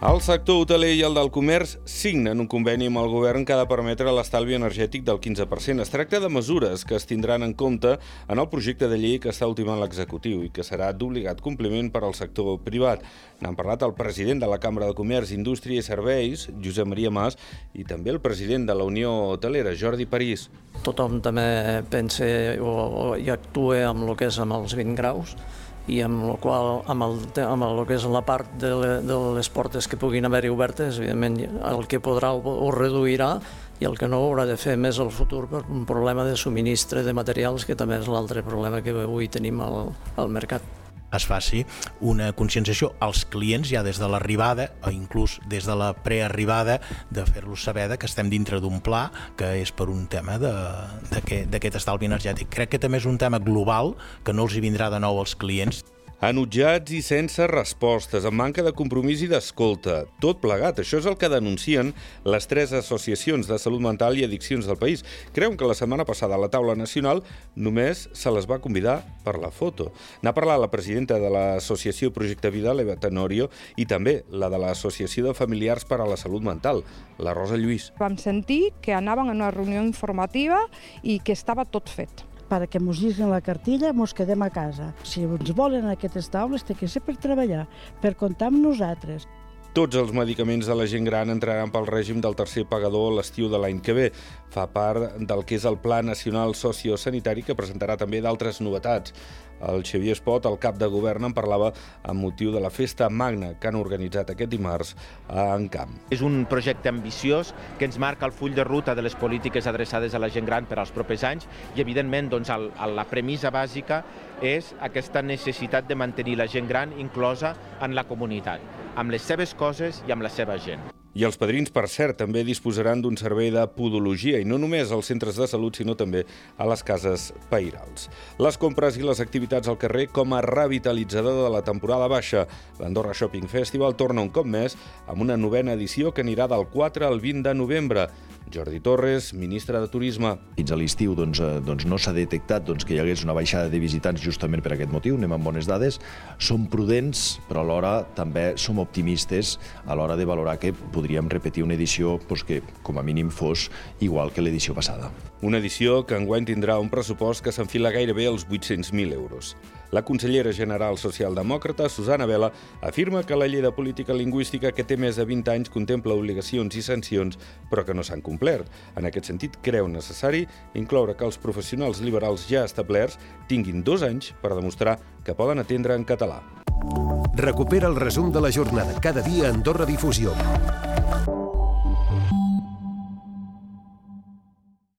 El sector hoteler i el del comerç signen un conveni amb el govern que ha de permetre l'estalvi energètic del 15%. Es tracta de mesures que es tindran en compte en el projecte de llei que està ultimant l'executiu i que serà d'obligat compliment per al sector privat. N'han parlat el president de la Cambra de Comerç, Indústria i Serveis, Josep Maria Mas, i també el president de la Unió Hotelera, Jordi París. Tothom també o, i actua amb el que és amb els 20 graus i amb el qual, amb el, amb el que és la part de, le, de les portes que puguin haver-hi obertes, evidentment el que podrà ho, ho reduirà i el que no haurà de fer més al futur per un problema de subministre de materials, que també és l'altre problema que avui tenim al, al mercat es faci una conscienciació als clients ja des de l'arribada o inclús des de la prearribada de fer-los saber que estem dintre d'un pla que és per un tema d'aquest estalvi energètic. Crec que també és un tema global que no els hi vindrà de nou als clients Enutjats i sense respostes, amb manca de compromís i d'escolta. Tot plegat, això és el que denuncien les tres associacions de salut mental i addiccions del país. Creuen que la setmana passada a la taula nacional només se les va convidar per la foto. N'ha parlat la presidenta de l'Associació Projecte Vida, l'Eva Tenorio, i també la de l'Associació de Familiars per a la Salut Mental, la Rosa Lluís. Vam sentir que anaven a una reunió informativa i que estava tot fet perquè mos llisguen la cartilla, mos quedem a casa. Si ens volen en aquestes taules, té que ser per treballar, per comptar amb nosaltres. Tots els medicaments de la gent gran entraran pel règim del tercer pagador l'estiu de l'any que ve. Fa part del que és el Pla Nacional Sociosanitari que presentarà també d'altres novetats. El Xavier Espot, el cap de govern, en parlava amb motiu de la festa magna que han organitzat aquest dimarts a Encamp. És un projecte ambiciós que ens marca el full de ruta de les polítiques adreçades a la gent gran per als propers anys i, evidentment, doncs, el, la premissa bàsica és aquesta necessitat de mantenir la gent gran inclosa en la comunitat, amb les seves coses i amb la seva gent. I els padrins, per cert, també disposaran d'un servei de podologia, i no només als centres de salut, sinó també a les cases pairals. Les compres i les activitats al carrer com a revitalitzador de la temporada baixa. L'Andorra Shopping Festival torna un cop més amb una novena edició que anirà del 4 al 20 de novembre. Jordi Torres, ministre de Turisme. Fins a l'estiu doncs, eh, doncs no s'ha detectat doncs, que hi hagués una baixada de visitants justament per aquest motiu, anem amb bones dades. Som prudents, però alhora també som optimistes a l'hora de valorar que podríem repetir una edició doncs, que com a mínim fos igual que l'edició passada. Una edició que enguany tindrà un pressupost que s'enfila gairebé als 800.000 euros. La consellera general socialdemòcrata, Susana Vela, afirma que la llei de política lingüística que té més de 20 anys contempla obligacions i sancions, però que no s'han complert. En aquest sentit, creu necessari incloure que els professionals liberals ja establerts tinguin dos anys per demostrar que poden atendre en català. Recupera el resum de la jornada cada dia a Difusió.